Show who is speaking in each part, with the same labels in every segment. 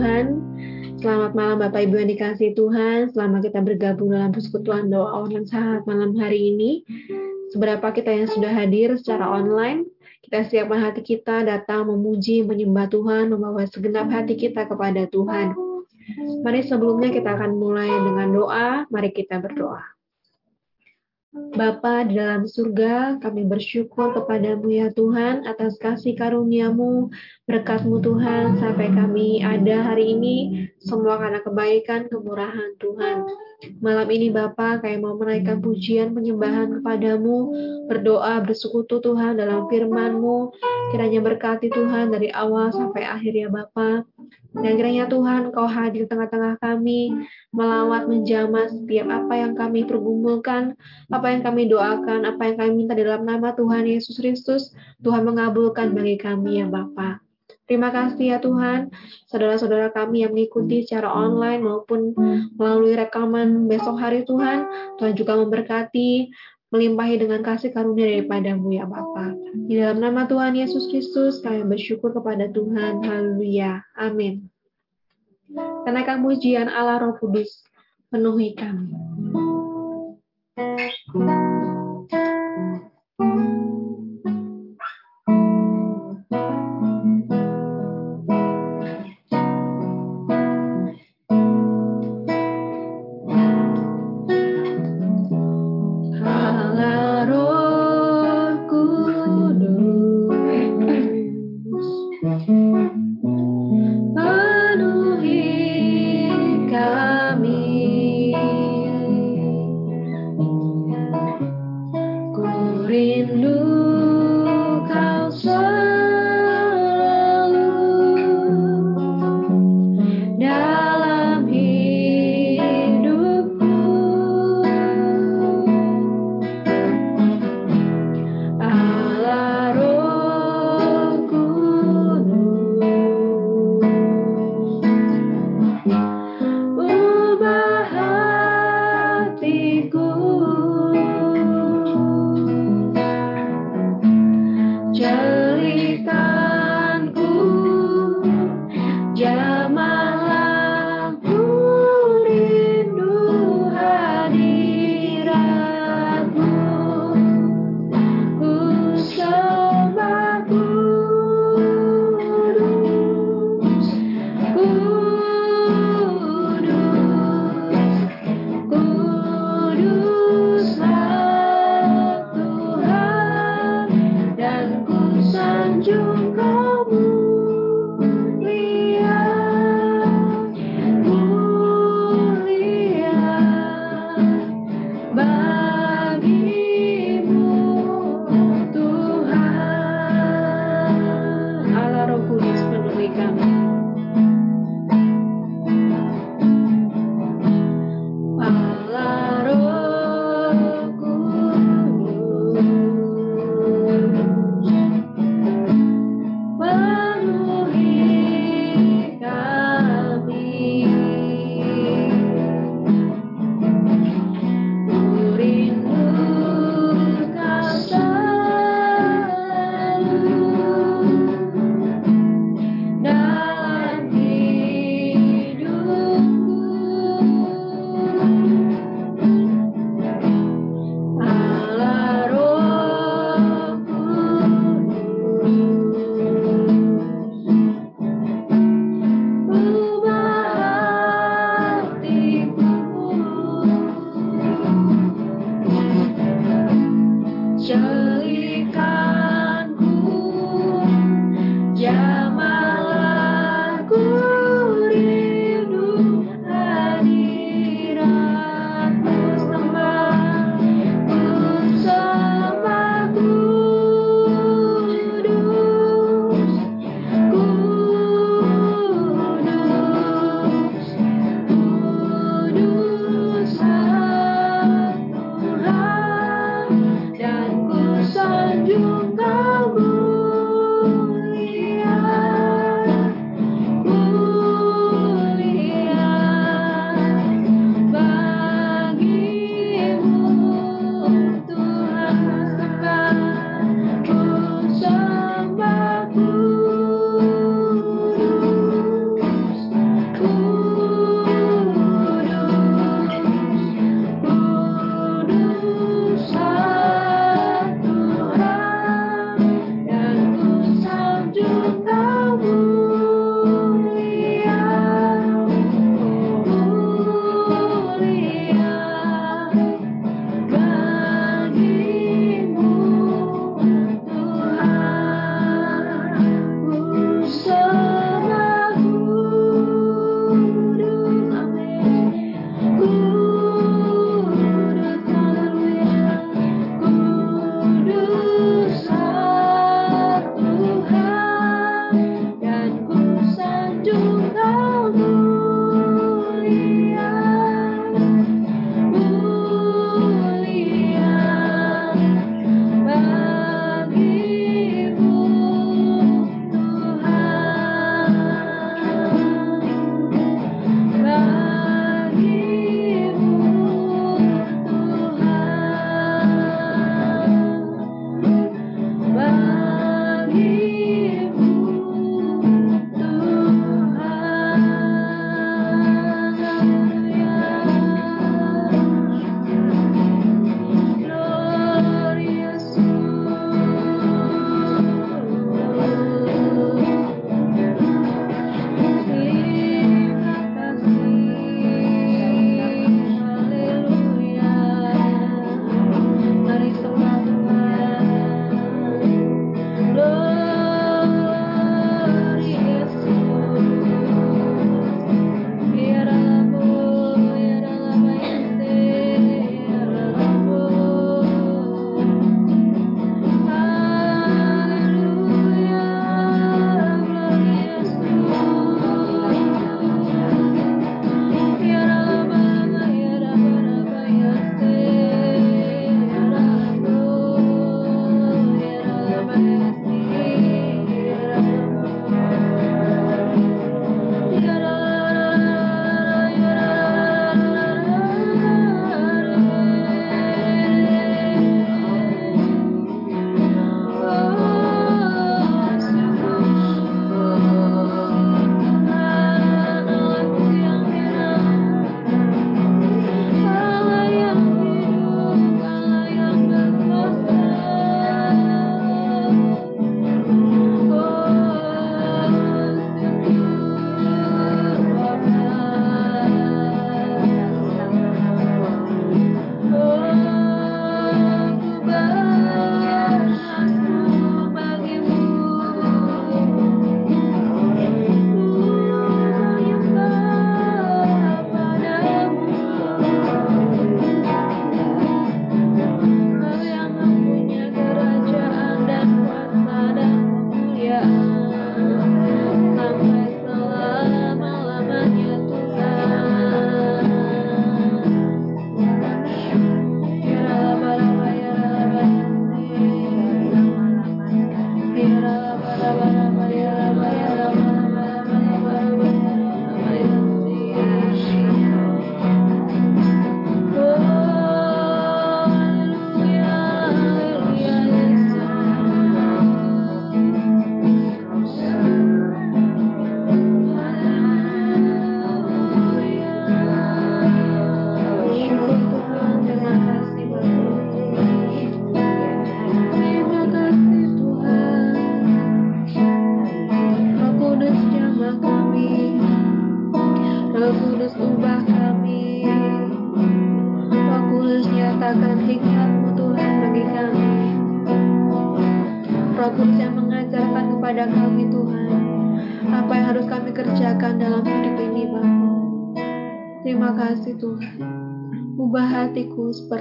Speaker 1: Tuhan. Selamat malam Bapak Ibu yang dikasih Tuhan. Selamat kita bergabung dalam persekutuan doa online saat malam hari ini. Seberapa kita yang sudah hadir secara online, kita siapkan hati kita datang memuji, menyembah Tuhan, membawa segenap hati kita kepada Tuhan. Mari sebelumnya kita akan mulai dengan doa. Mari kita berdoa. Bapa di dalam surga, kami bersyukur kepadamu ya Tuhan atas kasih karuniamu, berkatmu Tuhan, sampai kami ada hari ini, semua karena kebaikan, kemurahan Tuhan. Malam ini Bapa, kami mau menaikkan pujian penyembahan kepadamu, berdoa, bersekutu Tuhan dalam firman-Mu, kiranya berkati Tuhan dari awal sampai akhir ya Bapa. Dan kiranya Tuhan kau hadir tengah-tengah kami, melawat menjamah setiap apa yang kami pergumulkan, apa yang kami doakan, apa yang kami minta dalam nama Tuhan Yesus Kristus, Tuhan mengabulkan bagi kami ya Bapa. Terima kasih ya Tuhan, saudara-saudara kami yang mengikuti secara online maupun melalui rekaman besok hari Tuhan, Tuhan juga memberkati, melimpahi dengan kasih karunia daripadamu ya Bapa. Di dalam nama Tuhan Yesus Kristus kami bersyukur kepada Tuhan. Haleluya. Amin. Kenaikan pujian Allah Roh Kudus penuhi kami. you goodbye.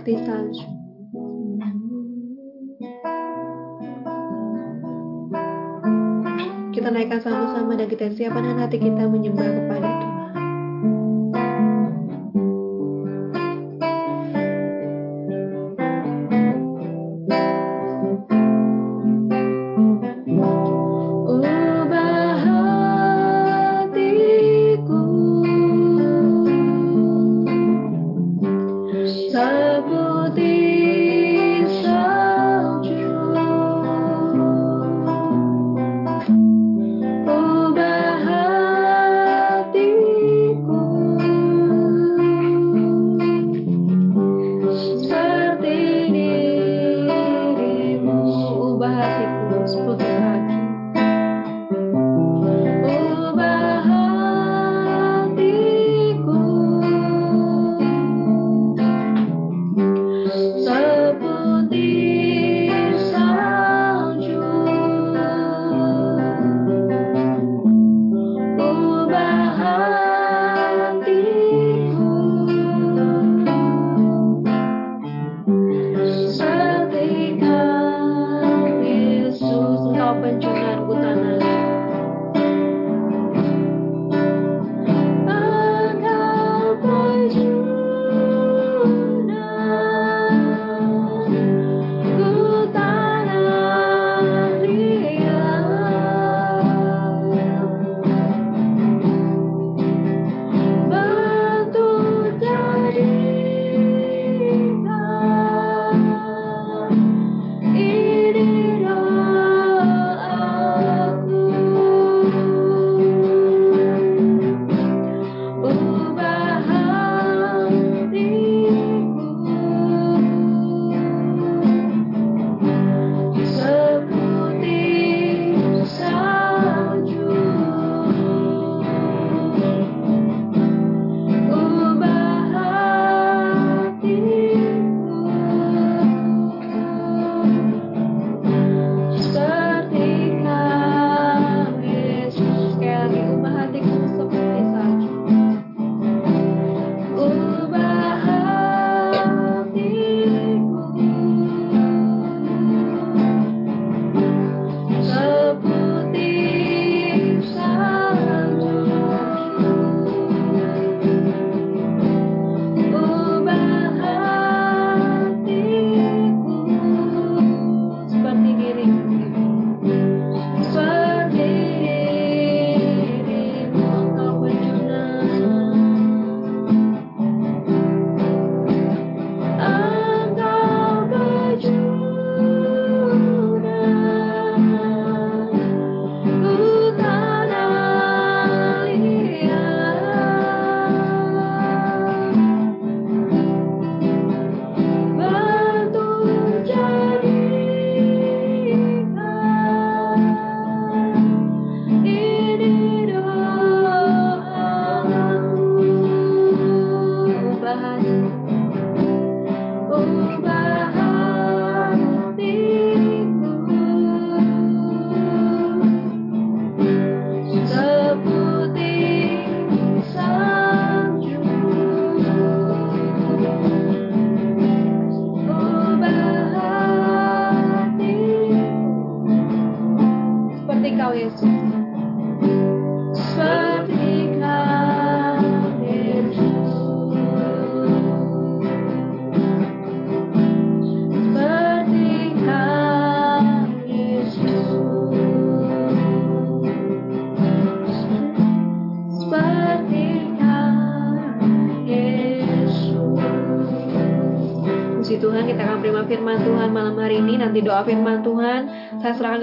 Speaker 1: Kita naikkan sama-sama dan kita siapkan hati kita menyembah kepada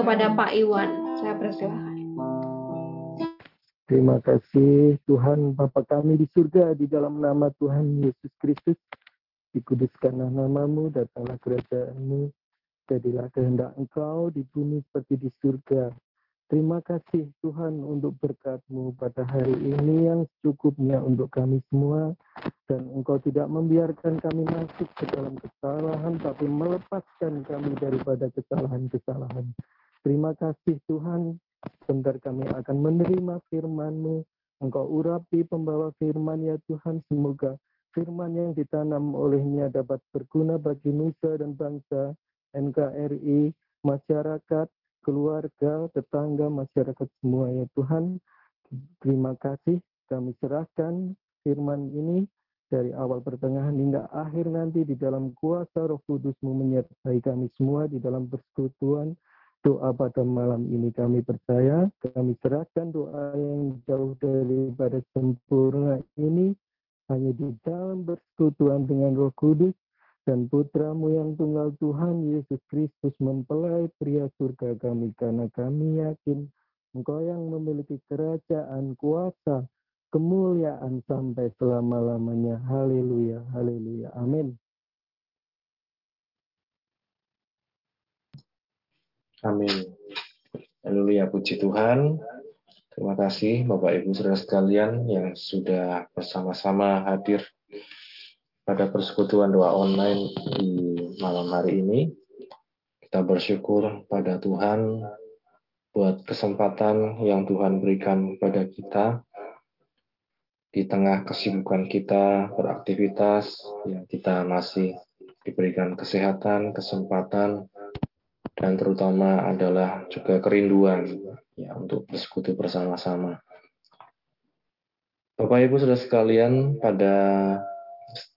Speaker 1: kepada Pak Iwan. Saya persilahkan.
Speaker 2: Terima kasih Tuhan Bapa kami di surga di dalam nama Tuhan Yesus Kristus. Dikuduskanlah namamu, datanglah kerajaanmu, jadilah kehendak engkau di bumi seperti di surga. Terima kasih Tuhan untuk berkatmu pada hari ini yang cukupnya untuk kami semua. Dan Engkau tidak membiarkan kami masuk ke dalam kesalahan, tapi melepaskan kami daripada kesalahan-kesalahan. Terima kasih Tuhan, sebentar kami akan menerima firman-Mu. Engkau urapi pembawa firman ya Tuhan, semoga firman yang ditanam olehnya dapat berguna bagi nusa dan bangsa, NKRI, masyarakat, keluarga, tetangga, masyarakat semua ya Tuhan. Terima kasih kami serahkan firman ini dari awal pertengahan hingga akhir nanti di dalam kuasa roh kudusmu menyertai kami semua di dalam persekutuan doa pada malam ini kami percaya kami serahkan doa yang jauh daripada sempurna ini hanya di dalam persekutuan dengan roh kudus dan putramu yang tunggal Tuhan Yesus Kristus mempelai pria surga kami karena kami yakin engkau yang memiliki kerajaan kuasa kemuliaan sampai selama-lamanya. Haleluya, haleluya. Amin.
Speaker 3: Amin. Haleluya, puji Tuhan. Terima kasih Bapak Ibu Saudara sekalian yang sudah bersama-sama hadir pada persekutuan doa online di malam hari ini. Kita bersyukur pada Tuhan buat kesempatan yang Tuhan berikan pada kita di tengah kesibukan kita beraktivitas, ya kita masih diberikan kesehatan, kesempatan, dan terutama adalah juga kerinduan ya untuk bersekutu bersama-sama. Bapak Ibu sudah sekalian, pada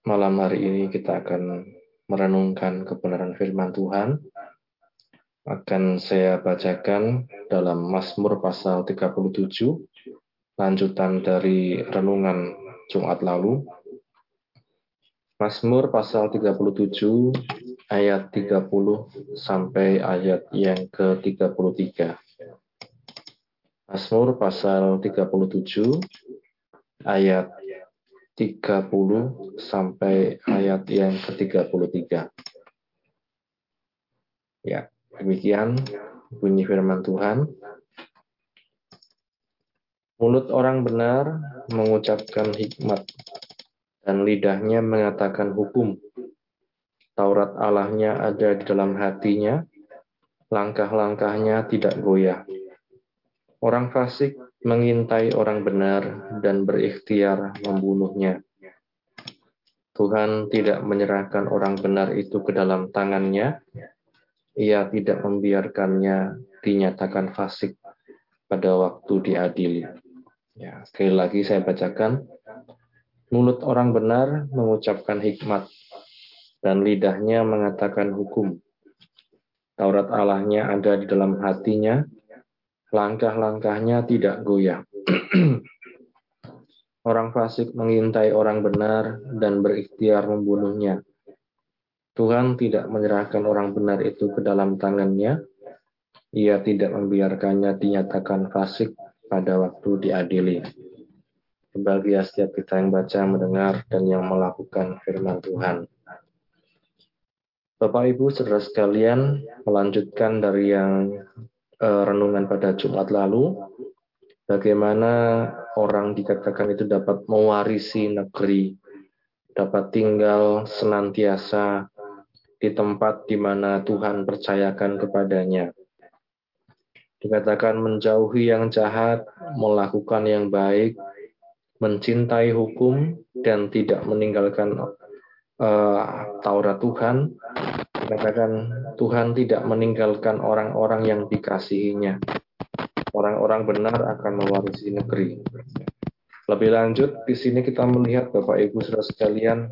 Speaker 3: malam hari ini kita akan merenungkan kebenaran firman Tuhan. Akan saya bacakan dalam Mazmur pasal 37 lanjutan dari renungan Jumat lalu. Mazmur pasal 37 ayat 30 sampai ayat yang ke-33. Mazmur pasal 37 ayat 30 sampai ayat yang ke-33. Ya, demikian bunyi firman Tuhan. Mulut orang benar mengucapkan hikmat, dan lidahnya mengatakan hukum. Taurat Allahnya ada di dalam hatinya, langkah-langkahnya tidak goyah. Orang fasik mengintai orang benar dan berikhtiar membunuhnya. Tuhan tidak menyerahkan orang benar itu ke dalam tangannya. Ia tidak membiarkannya dinyatakan fasik pada waktu diadili. Ya, sekali lagi saya bacakan. Mulut orang benar mengucapkan hikmat, dan lidahnya mengatakan hukum. Taurat Allahnya ada di dalam hatinya, langkah-langkahnya tidak goyah. orang fasik mengintai orang benar dan berikhtiar membunuhnya. Tuhan tidak menyerahkan orang benar itu ke dalam tangannya. Ia tidak membiarkannya dinyatakan fasik pada waktu diadili. Berbahagia setiap kita yang baca, mendengar, dan yang melakukan firman Tuhan. Bapak Ibu, saudara sekalian, melanjutkan dari yang uh, renungan pada Jumat lalu, bagaimana orang dikatakan itu dapat mewarisi negeri, dapat tinggal senantiasa di tempat di mana Tuhan percayakan kepadanya. Dikatakan menjauhi yang jahat, melakukan yang baik, mencintai hukum, dan tidak meninggalkan uh, Taurat Tuhan. Dikatakan Tuhan tidak meninggalkan orang-orang yang dikasihinya. Orang-orang benar akan mewarisi negeri. Lebih lanjut, di sini kita melihat Bapak Ibu Saudara sekalian,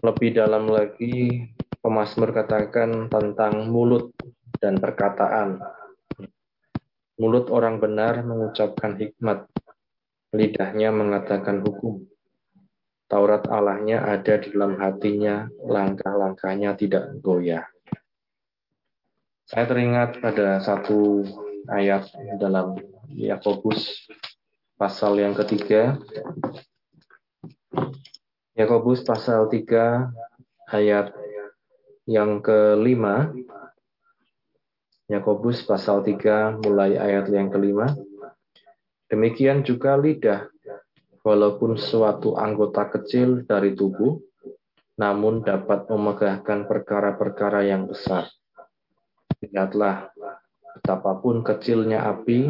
Speaker 3: lebih dalam lagi pemazmur katakan tentang mulut dan perkataan Mulut orang benar mengucapkan hikmat, lidahnya mengatakan hukum. Taurat Allahnya ada di dalam hatinya, langkah-langkahnya tidak goyah. Saya teringat pada satu ayat dalam Yakobus pasal yang ketiga. Yakobus pasal 3 ayat yang kelima Yakobus pasal 3 mulai ayat yang kelima. Demikian juga lidah, walaupun suatu anggota kecil dari tubuh, namun dapat memegahkan perkara-perkara yang besar. Lihatlah, Betapapun kecilnya api,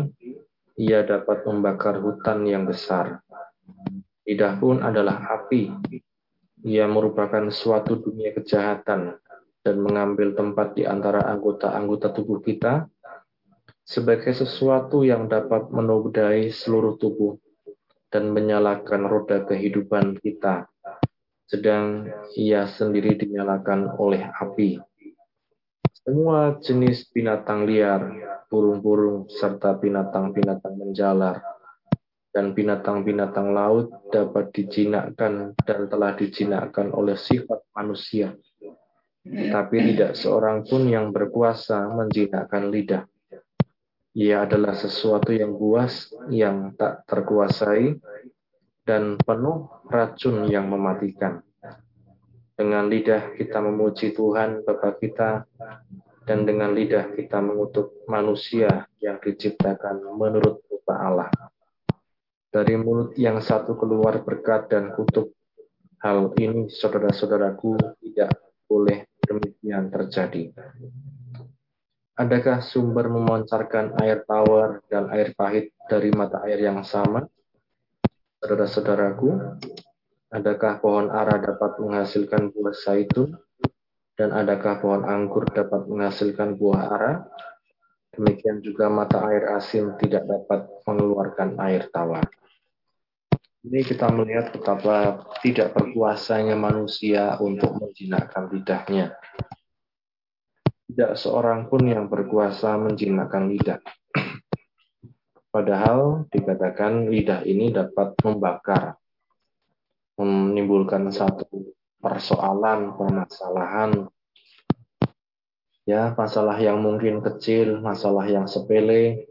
Speaker 3: ia dapat membakar hutan yang besar. Lidah pun adalah api. Ia merupakan suatu dunia kejahatan dan mengambil tempat di antara anggota-anggota tubuh kita sebagai sesuatu yang dapat menodai seluruh tubuh dan menyalakan roda kehidupan kita, sedang ia sendiri dinyalakan oleh api. Semua jenis binatang liar, burung-burung, serta binatang-binatang menjalar, dan binatang-binatang laut dapat dijinakkan dan telah dijinakkan oleh sifat manusia. Tapi tidak seorang pun yang berkuasa menjinakkan lidah. Ia adalah sesuatu yang buas, yang tak terkuasai, dan penuh racun yang mematikan. Dengan lidah kita memuji Tuhan Bapa kita, dan dengan lidah kita mengutuk manusia yang diciptakan menurut rupa Allah. Dari mulut yang satu keluar berkat dan kutuk. Hal ini, saudara-saudaraku, tidak boleh demikian terjadi. Adakah sumber memancarkan air tawar dan air pahit dari mata air yang sama? Saudara-saudaraku, Adakah pohon ara dapat menghasilkan buah zaitun? Dan adakah pohon anggur dapat menghasilkan buah ara? Demikian juga mata air asin tidak dapat mengeluarkan air tawar. Ini kita melihat betapa tidak berkuasanya manusia untuk menjinakkan lidahnya. Tidak seorang pun yang berkuasa menjinakkan lidah. Padahal dikatakan lidah ini dapat membakar menimbulkan satu persoalan, permasalahan, ya masalah yang mungkin kecil, masalah yang sepele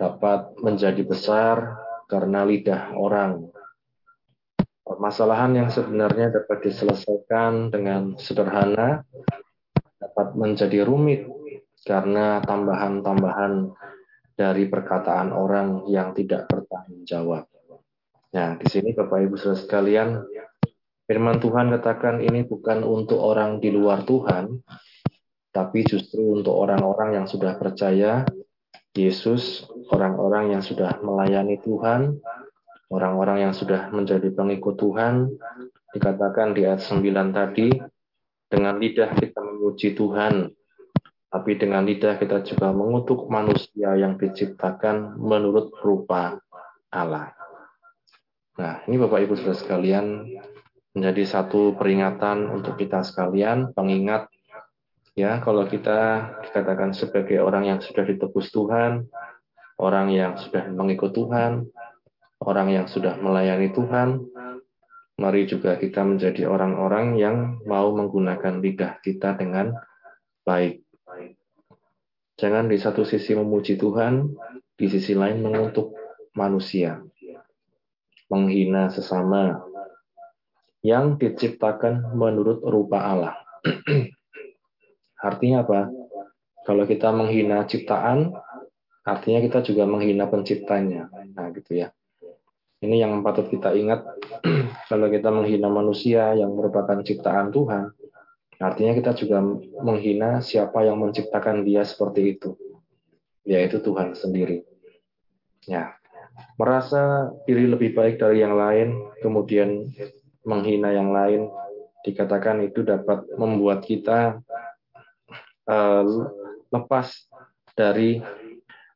Speaker 3: dapat menjadi besar karena lidah orang. Permasalahan yang sebenarnya dapat diselesaikan dengan sederhana dapat menjadi rumit karena tambahan-tambahan dari perkataan orang yang tidak bertanggung jawab. Nah, di sini Bapak Ibu Saudara sekalian, firman Tuhan katakan ini bukan untuk orang di luar Tuhan, tapi justru untuk orang-orang yang sudah percaya Yesus, orang-orang yang sudah melayani Tuhan, orang-orang yang sudah menjadi pengikut Tuhan, dikatakan di ayat 9 tadi, dengan lidah kita memuji Tuhan, tapi dengan lidah kita juga mengutuk manusia yang diciptakan menurut rupa Allah. Nah, ini Bapak Ibu Saudara sekalian menjadi satu peringatan untuk kita sekalian, pengingat ya kalau kita dikatakan sebagai orang yang sudah ditebus Tuhan, orang yang sudah mengikut Tuhan, orang yang sudah melayani Tuhan, mari juga kita menjadi orang-orang yang mau menggunakan lidah kita dengan baik. Jangan di satu sisi memuji Tuhan, di sisi lain mengutuk manusia menghina sesama yang diciptakan menurut rupa Allah. artinya apa? Kalau kita menghina ciptaan, artinya kita juga menghina penciptanya. Nah, gitu ya. Ini yang patut kita ingat. Kalau kita menghina manusia yang merupakan ciptaan Tuhan, artinya kita juga menghina siapa yang menciptakan dia seperti itu, yaitu Tuhan sendiri. Ya, merasa diri lebih baik dari yang lain, kemudian menghina yang lain, dikatakan itu dapat membuat kita uh, lepas dari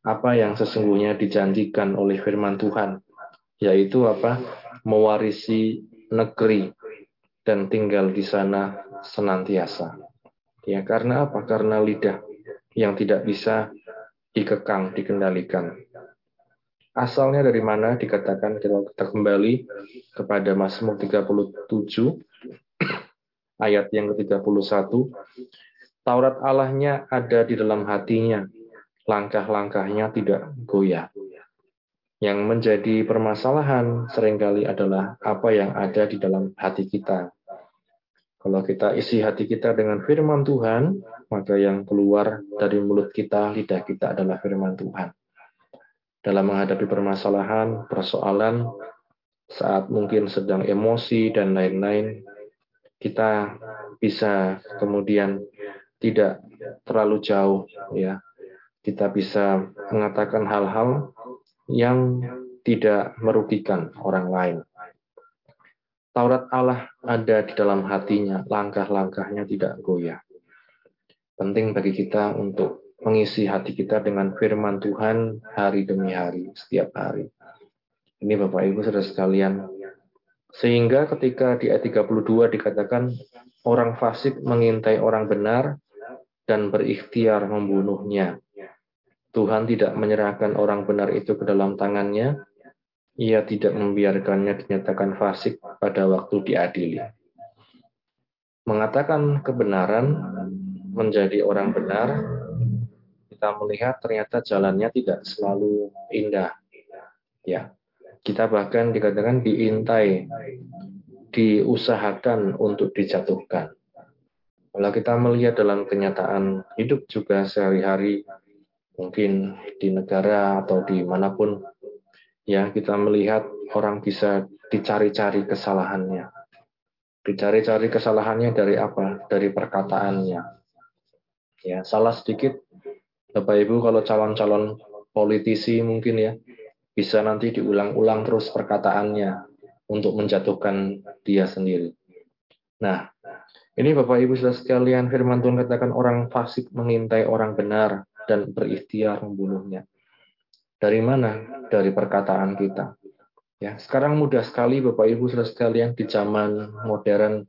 Speaker 3: apa yang sesungguhnya dijanjikan oleh firman Tuhan, yaitu apa? mewarisi negeri dan tinggal di sana senantiasa. Ya, karena apa? Karena lidah yang tidak bisa dikekang, dikendalikan. Asalnya dari mana dikatakan kita kembali kepada Mazmur 37 ayat yang ke-31. Taurat Allahnya ada di dalam hatinya, langkah-langkahnya tidak goyah. Yang menjadi permasalahan sering kali adalah apa yang ada di dalam hati kita. Kalau kita isi hati kita dengan firman Tuhan, maka yang keluar dari mulut kita, lidah kita adalah firman Tuhan dalam menghadapi permasalahan, persoalan, saat mungkin sedang emosi dan lain-lain, kita bisa kemudian tidak terlalu jauh ya kita bisa mengatakan hal-hal yang tidak merugikan orang lain. Taurat Allah ada di dalam hatinya, langkah-langkahnya tidak goyah. Penting bagi kita untuk mengisi hati kita dengan firman Tuhan hari demi hari, setiap hari. Ini Bapak Ibu saudara sekalian. Sehingga ketika di ayat 32 dikatakan orang fasik mengintai orang benar dan berikhtiar membunuhnya. Tuhan tidak menyerahkan orang benar itu ke dalam tangannya, ia tidak membiarkannya dinyatakan fasik pada waktu diadili. Mengatakan kebenaran menjadi orang benar, kita melihat ternyata jalannya tidak selalu indah. Ya, kita bahkan dikatakan diintai, diusahakan untuk dijatuhkan. Kalau kita melihat dalam kenyataan hidup juga sehari-hari, mungkin di negara atau di mana pun, ya kita melihat orang bisa dicari-cari kesalahannya. Dicari-cari kesalahannya dari apa? Dari perkataannya. Ya, salah sedikit, Bapak Ibu kalau calon-calon politisi mungkin ya, bisa nanti diulang-ulang terus perkataannya untuk menjatuhkan dia sendiri. Nah, ini Bapak Ibu sudah sekalian firman Tuhan katakan orang fasik mengintai orang benar dan berikhtiar membunuhnya. Dari mana? Dari perkataan kita. Ya, sekarang mudah sekali Bapak Ibu Saudara sekalian di zaman modern,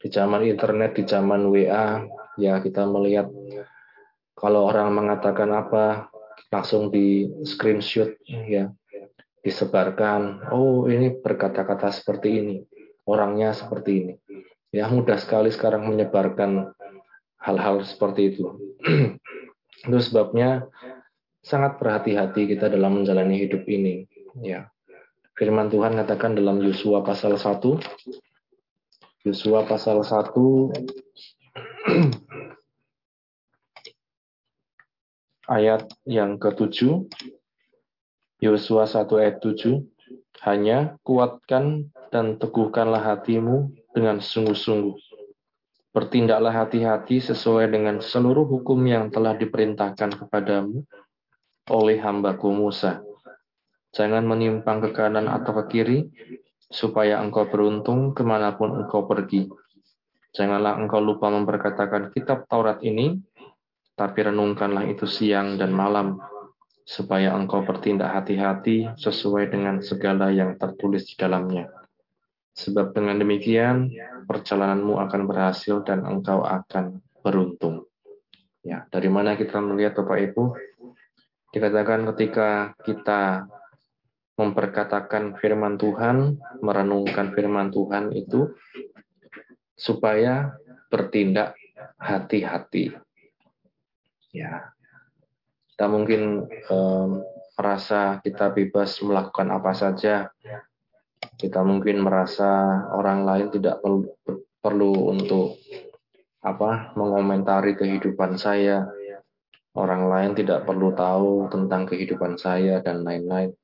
Speaker 3: di zaman internet, di zaman WA, ya kita melihat kalau orang mengatakan apa langsung di screenshot ya disebarkan oh ini berkata-kata seperti ini orangnya seperti ini ya mudah sekali sekarang menyebarkan hal-hal seperti itu Itu sebabnya sangat berhati-hati kita dalam menjalani hidup ini. Ya. Firman Tuhan katakan dalam Yosua pasal 1 Yosua pasal 1 ayat yang ke-7 Yosua 1 ayat 7 hanya kuatkan dan teguhkanlah hatimu dengan sungguh-sungguh Bertindaklah hati-hati sesuai dengan seluruh hukum yang telah diperintahkan kepadamu oleh hambaku Musa. Jangan menyimpang ke kanan atau ke kiri, supaya engkau beruntung ke mana pun engkau pergi. Janganlah engkau lupa memperkatakan kitab Taurat ini, tapi renungkanlah itu siang dan malam, supaya engkau bertindak hati-hati sesuai dengan segala yang tertulis di dalamnya Sebab dengan demikian perjalananmu akan berhasil dan engkau akan beruntung. Ya, dari mana kita melihat Bapak Ibu? Dikatakan ketika kita memperkatakan firman Tuhan, merenungkan firman Tuhan itu supaya bertindak hati-hati. Ya. Kita mungkin um, merasa kita bebas melakukan apa saja kita mungkin merasa orang lain tidak perlu, perlu untuk apa mengomentari kehidupan saya. Orang lain tidak perlu tahu tentang kehidupan saya dan lain-lain.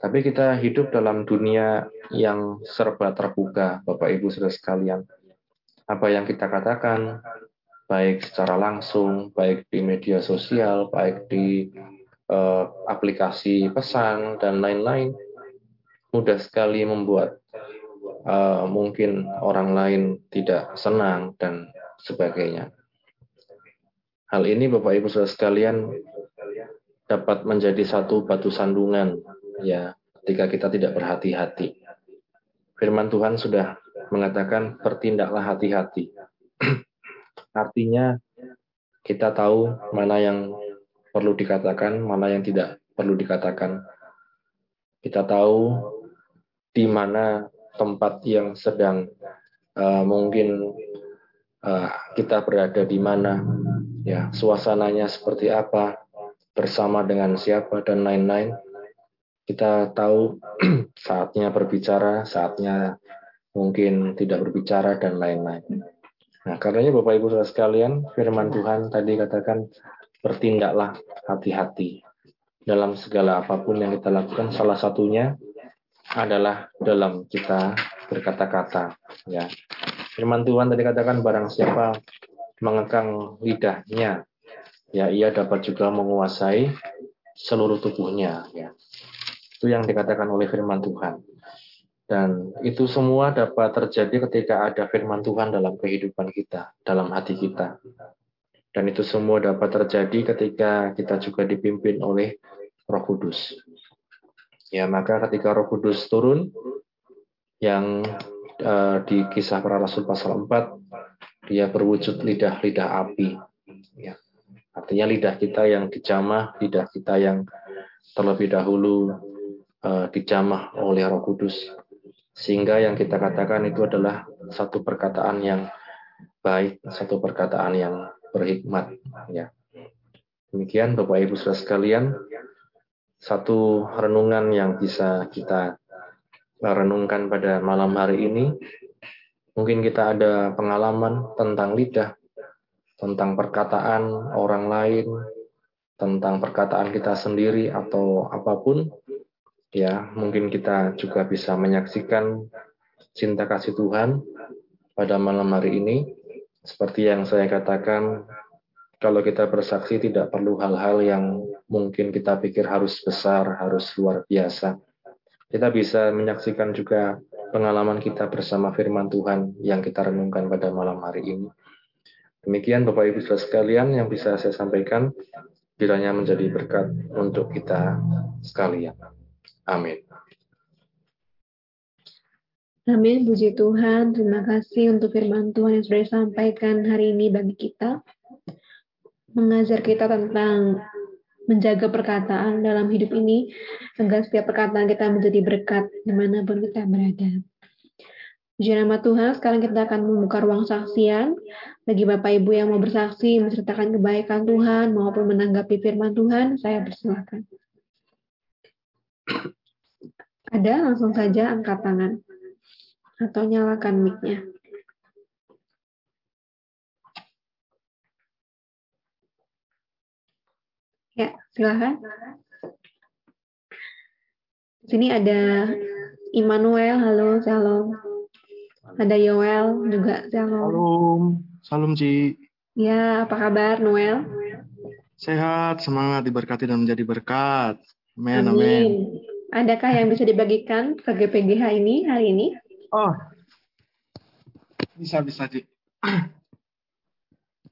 Speaker 3: Tapi kita hidup dalam dunia yang serba terbuka, Bapak Ibu Saudara sekalian. Apa yang kita katakan, baik secara langsung, baik di media sosial, baik di uh, aplikasi pesan dan lain-lain, mudah sekali membuat uh, mungkin orang lain tidak senang dan sebagainya. Hal ini Bapak Ibu Saudara sekalian dapat menjadi satu batu sandungan ya ketika kita tidak berhati-hati. Firman Tuhan sudah mengatakan bertindaklah hati-hati. Artinya kita tahu mana yang perlu dikatakan, mana yang tidak perlu dikatakan. Kita tahu di mana tempat yang sedang uh, mungkin uh, kita berada di mana, ya suasananya seperti apa, bersama dengan siapa dan lain-lain. Kita tahu saatnya berbicara, saatnya mungkin tidak berbicara dan lain-lain. Nah, karenanya Bapak Ibu Saudara sekalian, firman Tuhan tadi katakan bertindaklah hati-hati dalam segala apa pun yang kita lakukan. Salah satunya adalah dalam kita berkata-kata ya firman Tuhan tadi katakan barang siapa mengekang lidahnya ya ia dapat juga menguasai seluruh tubuhnya ya. Itu yang dikatakan oleh firman Tuhan. Dan itu semua dapat terjadi ketika ada firman Tuhan dalam kehidupan kita, dalam hati kita. Dan itu semua dapat terjadi ketika kita juga dipimpin oleh Roh Kudus. Ya, maka ketika Roh Kudus turun yang uh, di kisah para rasul pasal 4 dia berwujud lidah-lidah api. Ya. Artinya lidah kita yang dijamah, lidah kita yang terlebih dahulu uh, dijamah oleh Roh Kudus sehingga yang kita katakan itu adalah satu perkataan yang baik, satu perkataan yang berhikmat. Ya. Demikian Bapak Ibu Saudara sekalian, satu renungan yang bisa kita renungkan pada malam hari ini. Mungkin kita ada pengalaman tentang lidah, tentang perkataan orang lain, tentang perkataan kita sendiri atau apa pun ya mungkin kita juga bisa menyaksikan cinta kasih Tuhan pada malam hari ini seperti yang saya katakan kalau kita bersaksi tidak perlu hal-hal yang mungkin kita pikir harus besar, harus luar biasa. Kita bisa menyaksikan juga pengalaman kita bersama firman Tuhan yang kita renungkan pada malam hari ini. Demikian Bapak Ibu Saudara sekalian yang bisa saya sampaikan, kiranya menjadi berkat untuk kita sekalian. Amin.
Speaker 1: Amin, puji Tuhan. Terima kasih untuk firman Tuhan yang sudah disampaikan hari ini bagi kita. Mengajar kita tentang menjaga perkataan dalam hidup ini, agar setiap perkataan kita menjadi berkat di mana pun kita berada. Puji nama Tuhan, sekarang kita akan membuka ruang saksian bagi Bapak Ibu yang mau bersaksi, menceritakan kebaikan Tuhan, maupun menanggapi firman Tuhan, saya persilakan. Ada, langsung saja angkat tangan. Atau nyalakan mic-nya. Ya, silahkan. Di sini ada Immanuel, halo, shalom. Ada Yoel juga, shalom.
Speaker 4: Shalom, salam Ci.
Speaker 1: Ya, apa kabar Noel?
Speaker 4: Sehat, semangat, diberkati dan menjadi berkat.
Speaker 1: Amin, amin. amin. Adakah yang bisa dibagikan ke GPGH ini hari ini?
Speaker 4: Oh, bisa bisa Ci.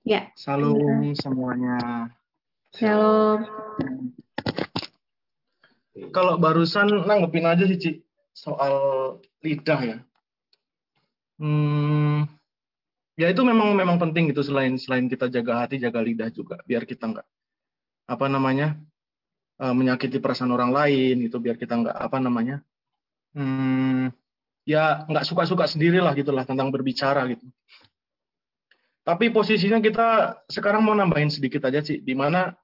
Speaker 1: Ya.
Speaker 4: Salam ya. semuanya.
Speaker 1: Shalom.
Speaker 4: Kalau barusan nanggepin aja sih Ci soal lidah ya. Hmm, ya itu memang memang penting gitu selain selain kita jaga hati jaga lidah juga biar kita nggak apa namanya uh, menyakiti perasaan orang lain itu biar kita nggak apa namanya hmm, ya nggak suka-suka sendirilah gitulah tentang berbicara gitu tapi posisinya kita sekarang mau nambahin sedikit aja sih di mana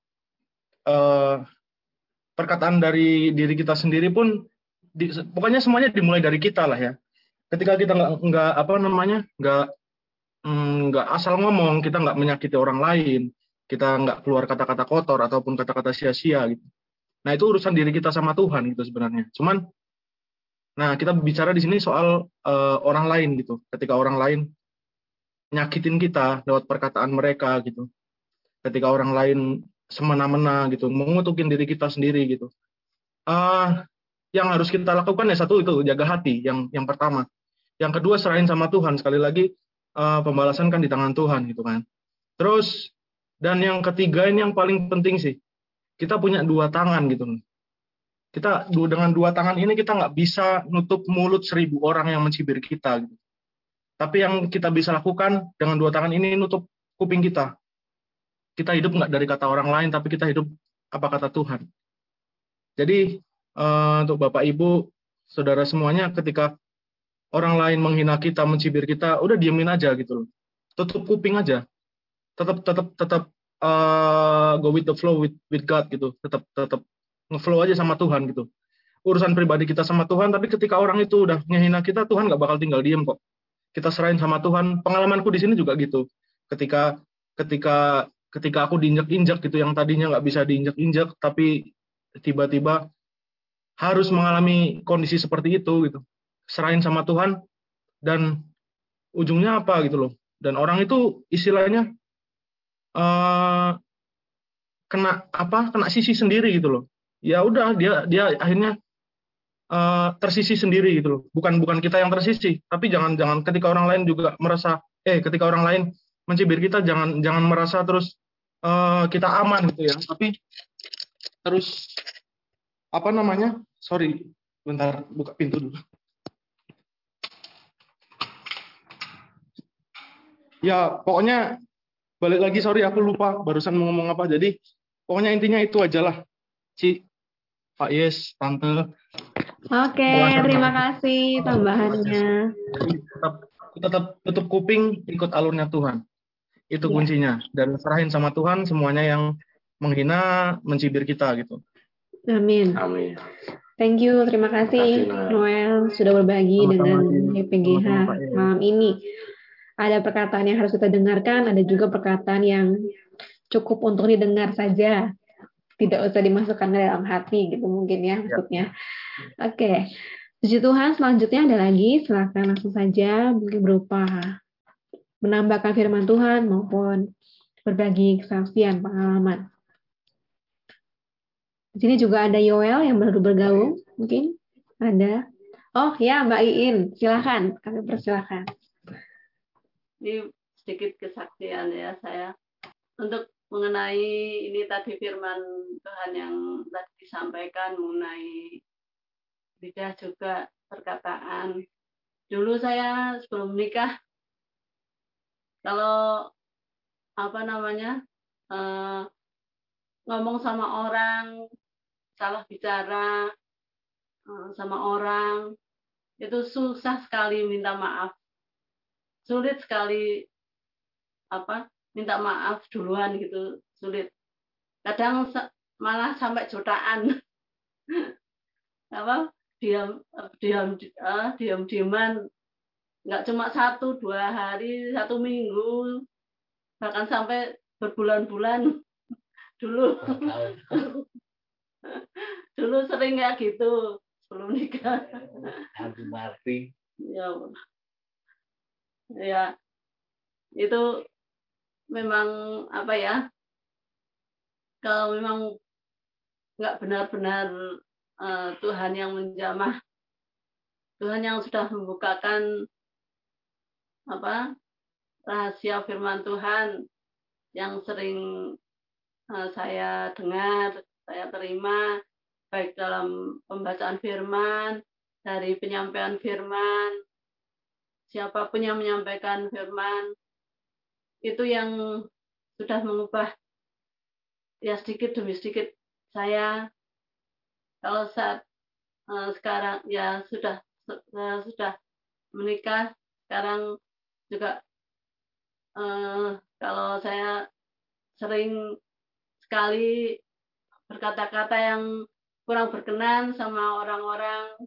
Speaker 4: uh, perkataan dari diri kita sendiri pun di, pokoknya semuanya dimulai dari kita lah ya ketika kita nggak nggak apa namanya nggak hmm, nggak mm, asal ngomong kita nggak menyakiti orang lain kita nggak keluar kata-kata kotor ataupun kata-kata sia-sia gitu Nah itu urusan diri kita sama Tuhan gitu sebenarnya. Cuman, nah kita bicara di sini soal uh, orang lain gitu. Ketika orang lain nyakitin kita lewat perkataan mereka gitu. Ketika orang lain semena-mena gitu, mengutukin diri kita sendiri gitu. Uh, yang harus kita lakukan ya satu itu jaga hati yang yang pertama. Yang kedua serahin sama Tuhan sekali lagi uh, pembalasan kan di tangan Tuhan gitu kan. Terus dan yang ketiga ini yang paling penting sih kita punya dua tangan gitu. Kita dengan dua tangan ini kita nggak bisa nutup mulut seribu orang yang mencibir kita. Gitu. Tapi yang kita bisa lakukan dengan dua tangan ini nutup kuping kita. Kita hidup nggak dari kata orang lain, tapi kita hidup apa kata Tuhan. Jadi uh, untuk Bapak Ibu, saudara semuanya, ketika orang lain menghina kita, mencibir kita, udah diemin aja gitu loh. Tutup kuping aja. Tetap tetap tetap uh, go with the flow with with God gitu tetap tetap ngeflow aja sama Tuhan gitu urusan pribadi kita sama Tuhan tapi ketika orang itu udah ngehina kita Tuhan nggak bakal tinggal diem kok kita serahin sama Tuhan pengalamanku di sini juga gitu ketika ketika ketika aku diinjak-injak gitu yang tadinya nggak bisa diinjak-injak tapi tiba-tiba harus mengalami kondisi seperti itu gitu. Serahin sama Tuhan dan ujungnya apa gitu loh. Dan orang itu istilahnya uh, kena apa kena sisi sendiri gitu loh. Ya udah dia dia akhirnya uh, tersisi sendiri gitu loh. Bukan bukan kita yang tersisi tapi jangan jangan ketika orang lain juga merasa eh ketika orang lain mencibir kita jangan jangan merasa terus uh, kita aman gitu ya. Tapi terus apa namanya? Sorry bentar buka pintu dulu. Ya pokoknya balik lagi sorry aku lupa barusan mau ngomong apa. Jadi pokoknya intinya itu aja lah. Ci Pak Yes Tante.
Speaker 5: Oke terima kasih tambahannya.
Speaker 4: Tetap tetap tutup kuping ikut alurnya Tuhan itu ya. kuncinya. Dan serahin sama Tuhan semuanya yang menghina mencibir kita gitu.
Speaker 5: Amin. Amin. Thank you, terima kasih, Noel sudah berbagi Sama-sama dengan PPGH malam ini. Ada perkataan yang harus kita dengarkan, ada juga perkataan yang cukup untuk didengar saja, tidak usah dimasukkan ke dalam hati gitu mungkin ya, ya. maksudnya. Oke, okay. Puji Tuhan, selanjutnya ada lagi, silakan langsung saja mungkin berupa menambahkan firman Tuhan maupun berbagi kesaksian pengalaman. Di sini juga ada Yoel yang baru bergabung, mungkin ada. Oh ya, Mbak Iin, silakan, kami persilahkan
Speaker 6: ini sedikit kesaksian ya saya untuk mengenai ini tadi firman Tuhan yang tadi disampaikan mengenai lidah juga perkataan. Dulu saya sebelum menikah kalau apa namanya eh, ngomong sama orang salah bicara eh, sama orang itu susah sekali minta maaf. Sulit sekali apa minta maaf duluan gitu sulit. Kadang malah sampai jutaan apa diam diam uh, diam diaman nggak cuma satu dua hari satu minggu bahkan sampai berbulan-bulan. Dulu. Dulu sering ya gitu sebelum nikah. Ya ya itu memang apa ya kalau memang nggak benar-benar uh, Tuhan yang menjamah Tuhan yang sudah membukakan apa rahasia firman Tuhan yang sering uh, saya dengar saya terima baik dalam pembacaan firman dari penyampaian firman siapa pun yang menyampaikan firman itu yang sudah mengubah ya sedikit demi sedikit saya kalau saat uh, sekarang ya sudah uh, sudah menikah sekarang juga uh, kalau saya sering sekali berkata-kata yang kurang berkenan sama orang-orang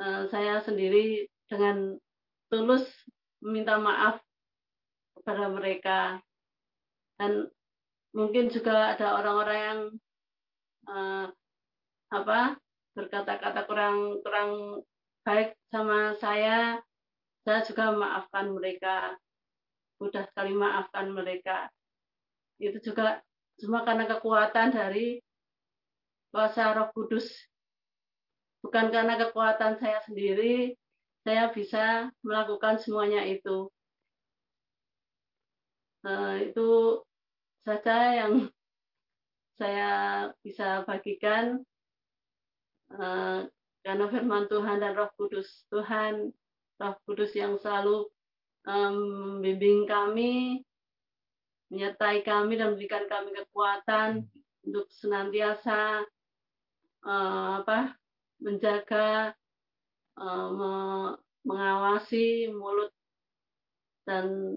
Speaker 6: uh, saya sendiri dengan tulus meminta maaf kepada mereka. Dan mungkin juga ada orang-orang yang uh, apa berkata-kata kurang kurang baik sama saya saya juga maafkan mereka. Mudah sekali maafkan mereka. Itu juga semua karena kekuatan dari kuasa Roh Kudus. Bukan karena kekuatan saya sendiri saya bisa melakukan semuanya itu. Uh, itu saja yang saya bisa bagikan. Uh, karena firman Tuhan dan Roh Kudus Tuhan, Roh Kudus yang selalu membimbing um, kami, menyertai kami dan memberikan kami kekuatan untuk senantiasa uh, apa menjaga uh, mengawasi mulut dan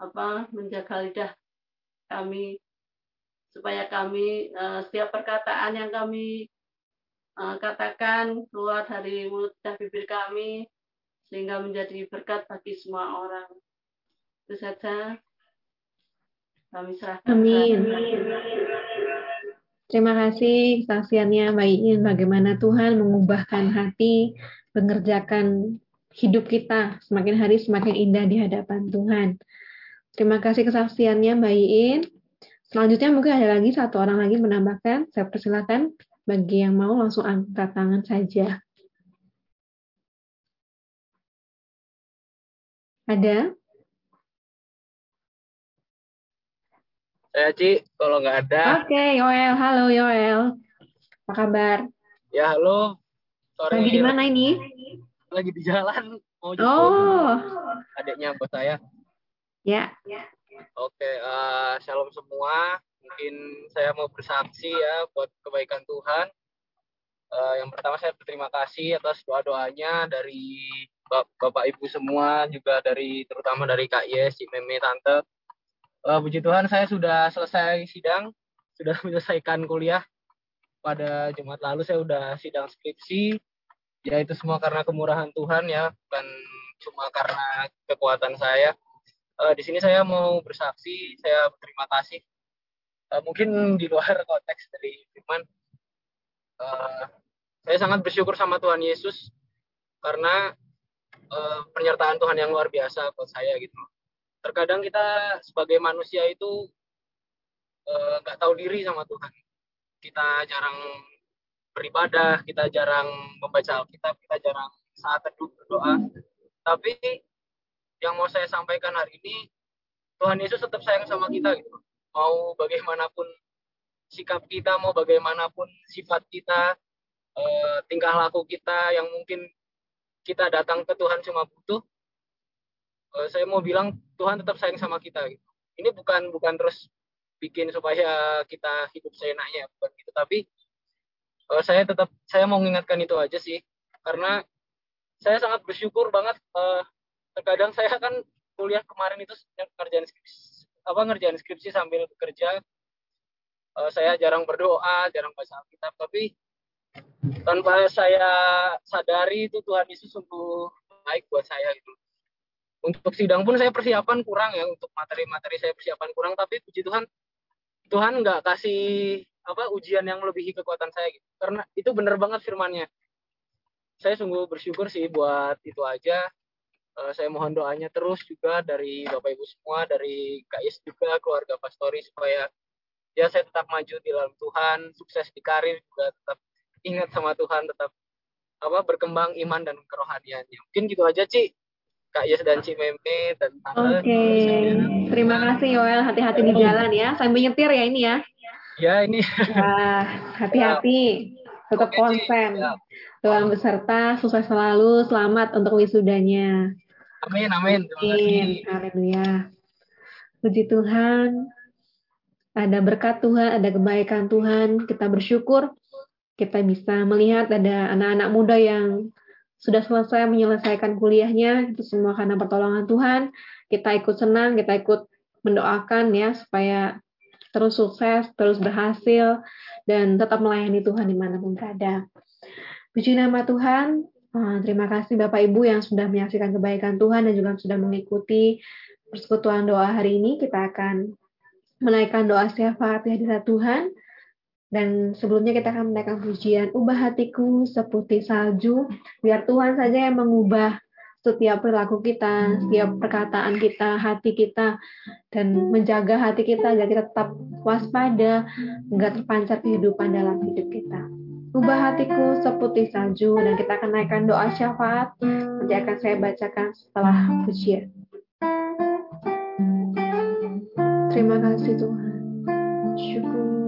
Speaker 6: apa menjaga lidah kami supaya kami uh, setiap perkataan yang kami uh, katakan keluar dari mulut dan bibir kami sehingga menjadi berkat bagi semua orang. Itu saja kami serahkan.
Speaker 5: Amin. Terima kasih kesaksiannya Mbak Iin bagaimana Tuhan mengubahkan hati mengerjakan hidup kita semakin hari semakin indah di hadapan Tuhan. Terima kasih kesaksiannya Mbak Iin. Selanjutnya mungkin ada lagi satu orang lagi menambahkan. Saya persilakan bagi yang mau langsung angkat tangan saja. Ada?
Speaker 7: Saya Ci, kalau nggak ada.
Speaker 5: Oke, okay, Yoel. Halo Yoel. Apa kabar?
Speaker 7: Ya, halo.
Speaker 5: Sore Lagi di mana ini?
Speaker 7: Lagi di jalan.
Speaker 5: Mau oh.
Speaker 7: Adiknya buat saya.
Speaker 5: Ya.
Speaker 7: Oke, uh, shalom semua. Mungkin saya mau bersaksi ya buat kebaikan Tuhan. Uh, yang pertama saya berterima kasih atas doa-doanya dari Bapak Ibu semua, juga dari terutama dari Kak Yes, si Meme, Tante. Uh, puji Tuhan saya sudah selesai sidang, sudah menyelesaikan kuliah. Pada Jumat lalu saya sudah sidang skripsi. Ya itu semua karena kemurahan Tuhan ya, bukan cuma karena kekuatan saya. Uh, di sini saya mau bersaksi, saya berterima kasih. Uh, mungkin di luar konteks dari firman, uh, saya sangat bersyukur sama Tuhan Yesus karena uh, penyertaan Tuhan yang luar biasa buat saya gitu. Terkadang kita sebagai manusia itu eh, nggak tahu diri sama Tuhan. Kita jarang beribadah, kita jarang membaca Alkitab, kita jarang saat teduh berdoa. Tapi yang mau saya sampaikan hari ini, Tuhan Yesus tetap sayang sama kita gitu. Mau bagaimanapun sikap kita, mau bagaimanapun sifat kita, eh, tingkah laku kita yang mungkin kita datang ke Tuhan cuma butuh, uh, saya mau bilang Tuhan tetap sayang sama kita. Gitu. Ini bukan bukan terus bikin supaya kita hidup seenaknya, bukan gitu. Tapi uh, saya tetap saya mau mengingatkan itu aja sih, karena saya sangat bersyukur banget. Uh, terkadang saya kan kuliah kemarin itu ngerjain skripsi, apa ngerjain skripsi sambil bekerja. Saya jarang berdoa, jarang baca Alkitab, tapi tanpa saya sadari itu Tuhan Yesus sungguh baik buat saya gitu. Untuk sidang pun saya persiapan kurang ya untuk materi-materi saya persiapan kurang tapi puji Tuhan Tuhan nggak kasih apa ujian yang melebihi kekuatan saya gitu. Karena itu benar banget firmannya. Saya sungguh bersyukur sih buat itu aja. Uh, saya mohon doanya terus juga dari Bapak Ibu semua, dari Kak Is juga, keluarga Pastori supaya ya saya tetap maju di dalam Tuhan, sukses di karir juga tetap ingat sama Tuhan tetap apa berkembang iman dan kerohaniannya. Mungkin gitu aja Ci. Kak Yes dan Ci Meme dan
Speaker 5: Oke. Okay. Terima kasih Yoel, hati-hati di jalan ya. Sambil nyetir ya ini ya.
Speaker 7: Ya ini.
Speaker 5: hati-hati. Tetap okay, konsen. Ya. Tuhan beserta, sukses selalu, selamat untuk wisudanya.
Speaker 7: Amin, amin.
Speaker 5: Amin. Haleluya. Puji Tuhan. Ada berkat Tuhan, ada kebaikan Tuhan. Kita bersyukur kita bisa melihat ada anak-anak muda yang sudah selesai menyelesaikan kuliahnya, itu semua karena pertolongan Tuhan. Kita ikut senang, kita ikut mendoakan ya supaya terus sukses, terus berhasil, dan tetap melayani Tuhan di mana pun berada. Puji nama Tuhan, eh, terima kasih Bapak Ibu yang sudah menyaksikan kebaikan Tuhan dan juga sudah mengikuti persekutuan doa hari ini. Kita akan menaikkan doa syafaat di hadirat Tuhan. Dan sebelumnya kita akan menaikkan pujian, ubah hatiku seputih salju, biar Tuhan saja yang mengubah setiap perilaku kita, setiap perkataan kita, hati kita, dan menjaga hati kita agar kita tetap waspada, enggak terpancar kehidupan dalam hidup kita. Ubah hatiku seputih salju, dan kita akan naikkan doa syafaat, nanti akan saya bacakan setelah pujian. Terima kasih Tuhan. Syukur.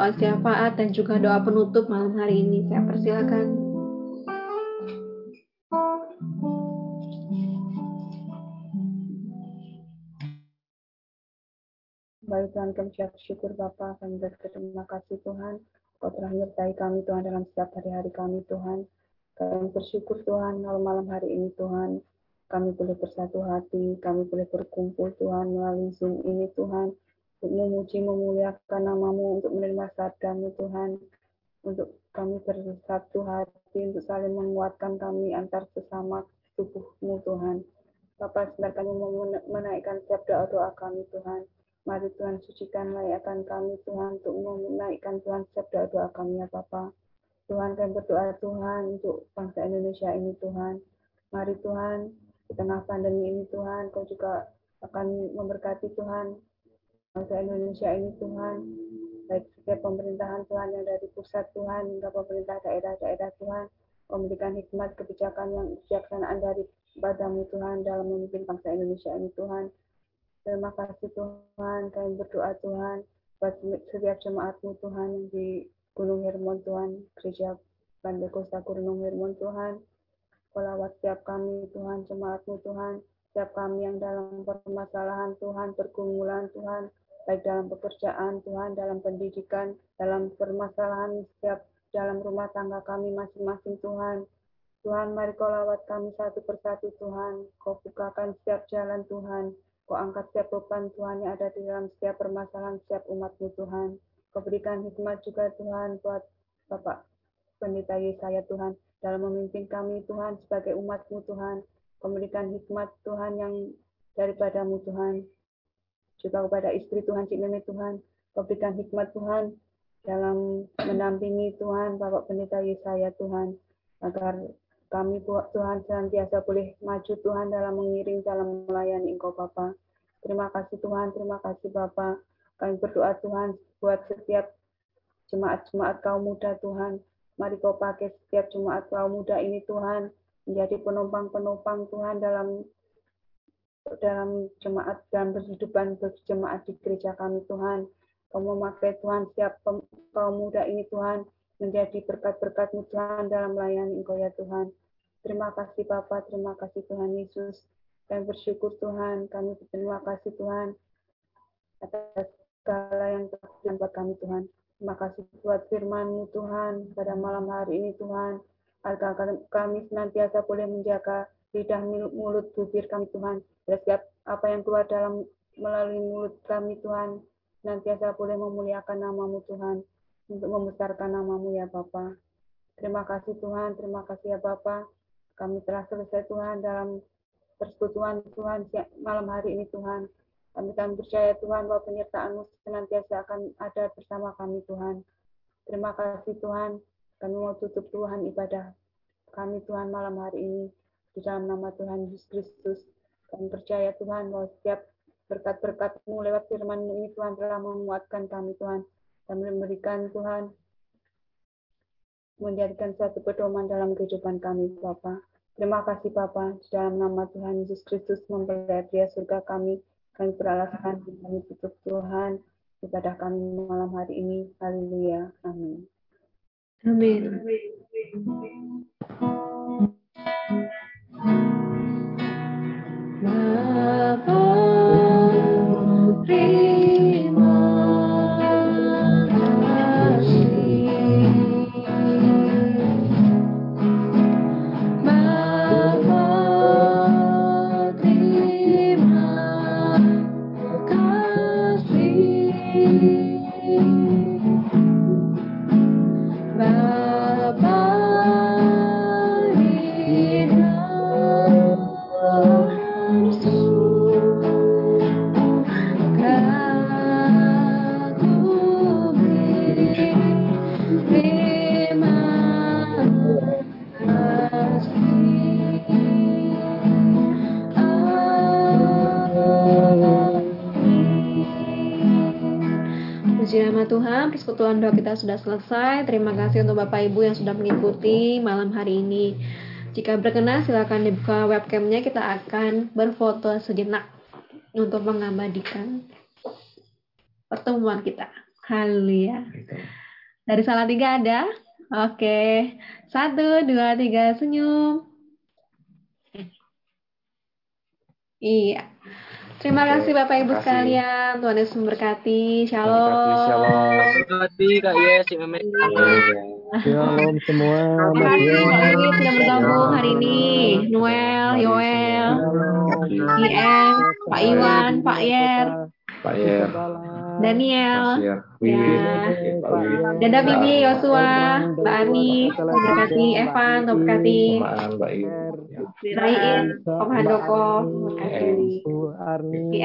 Speaker 1: Doa syafaat dan juga doa penutup malam hari ini. Saya persilakan.
Speaker 8: Baik Tuhan kami siap syukur Bapa. Kami berterima kasih Tuhan. Kau telah menyertai kami Tuhan dalam setiap hari-hari kami Tuhan. Kami bersyukur Tuhan malam-malam hari ini Tuhan. Kami boleh bersatu hati kami boleh berkumpul Tuhan melalui Zoom ini Tuhan untuk memuji memuliakan namamu untuk menerima sabdamu Tuhan. Untuk kami bersatu hati untuk saling menguatkan kami antar sesama tubuhmu Tuhan. Bapak sebentar kami menaikkan setiap doa-doa kami Tuhan. Mari Tuhan sucikan layakkan kami Tuhan untuk menaikkan Tuhan setiap doa-doa kami ya Bapak. Tuhan kami berdoa Tuhan untuk bangsa Indonesia ini Tuhan. Mari Tuhan di tengah pandemi ini Tuhan Kau juga akan memberkati Tuhan bangsa Indonesia ini Tuhan, baik setiap pemerintahan Tuhan yang dari pusat Tuhan hingga pemerintah daerah-daerah Tuhan, memberikan hikmat kebijakan yang bijaksanaan dari padamu Tuhan dalam memimpin bangsa Indonesia ini Tuhan. Terima kasih Tuhan, kami berdoa Tuhan buat setiap jemaatmu Tuhan di Gunung Hermon Tuhan, Gereja Bandekosta Gunung Hermon Tuhan, kolawat setiap kami Tuhan, jemaatmu Tuhan, setiap kami yang dalam permasalahan Tuhan, pergumulan Tuhan, baik dalam pekerjaan Tuhan, dalam pendidikan, dalam permasalahan setiap dalam rumah tangga kami masing-masing Tuhan. Tuhan, mari kau lawat kami satu persatu Tuhan. Kau bukakan setiap jalan Tuhan. Kau angkat setiap beban Tuhan yang ada di dalam setiap permasalahan setiap umatmu Tuhan. Kau berikan hikmat juga Tuhan buat Bapak Pendeta Yesaya Tuhan dalam memimpin kami Tuhan sebagai umatmu Tuhan. Kau berikan hikmat Tuhan yang daripadamu Tuhan juga kepada istri Tuhan Cik Meme Tuhan, berikan hikmat Tuhan dalam menampingi Tuhan Bapak Pendeta Yesaya Tuhan, agar kami Tuhan senantiasa boleh maju Tuhan dalam mengiring dalam melayani Engkau Bapa. Terima kasih Tuhan, terima kasih Bapa. Kami berdoa Tuhan buat setiap jemaat-jemaat kaum muda Tuhan. Mari kau pakai setiap jemaat kaum muda ini Tuhan menjadi penumpang-penumpang Tuhan dalam dalam jemaat dan berhidupan berjemaat di gereja kami Tuhan. Kau memakai Tuhan siap kaum muda ini Tuhan menjadi berkat-berkat Tuhan dalam melayani Engkau ya Tuhan. Terima kasih Bapa, terima kasih Tuhan Yesus. Kami bersyukur Tuhan, kami berterima kasih Tuhan atas segala yang telah buat kami Tuhan. Terima kasih buat firman-Mu Tuhan pada malam hari ini Tuhan. Agar kami senantiasa boleh menjaga lidah mulut bibir kami Tuhan setiap apa yang keluar dalam melalui mulut kami Tuhan, nantiasa boleh memuliakan namamu Tuhan, untuk membesarkan namamu ya Bapa. Terima kasih Tuhan, terima kasih ya Bapa. Kami telah selesai Tuhan dalam persekutuan Tuhan malam hari ini Tuhan. Kami kami percaya Tuhan bahwa penyertaan-Mu senantiasa akan ada bersama kami Tuhan. Terima kasih Tuhan. Kami mau tutup Tuhan ibadah kami Tuhan malam hari ini di dalam nama Tuhan Yesus Kristus. Kami percaya Tuhan bahwa setiap berkat-berkat-Mu lewat firman-Mu ini Tuhan telah menguatkan kami Tuhan dan memberikan Tuhan menjadikan suatu pedoman dalam kehidupan kami Bapa. Terima kasih Bapa di dalam nama Tuhan Yesus Kristus mempelajari surga kami. Kami beralaskan kami tutup Tuhan ibadah kami malam hari ini. Haleluya. Amin.
Speaker 1: Amin. Amin.
Speaker 5: Persekutuan doa kita sudah selesai. Terima kasih untuk Bapak Ibu yang sudah mengikuti malam hari ini. Jika berkenan, silakan dibuka webcamnya. Kita akan berfoto sejenak untuk mengabadikan pertemuan kita. Haleluya. Dari salah tiga ada? Oke. Satu, dua, tiga, senyum. Iya. Terima
Speaker 3: Oke,
Speaker 5: kasih Bapak Ibu
Speaker 3: kasih.
Speaker 5: sekalian. Tuhan Yesus memberkati. Shalom.
Speaker 3: Shalom. Shalom.
Speaker 7: Terima kasih Kak Yes, si Memet.
Speaker 2: Shalom semua.
Speaker 5: Terima kasih
Speaker 2: Yes.
Speaker 5: Sudah bergabung hari ini. Noel, Yoel, IM, Pak Iwan, Pak Yer,
Speaker 3: Pak Yer,
Speaker 5: Daniel. Ya. Dadah Bibi, Yosua, Mbak Ani, memberkati Evan, memberkati
Speaker 3: Mbak Ibu. Terima
Speaker 5: kasih. Om Handoko,
Speaker 2: Bu Arni,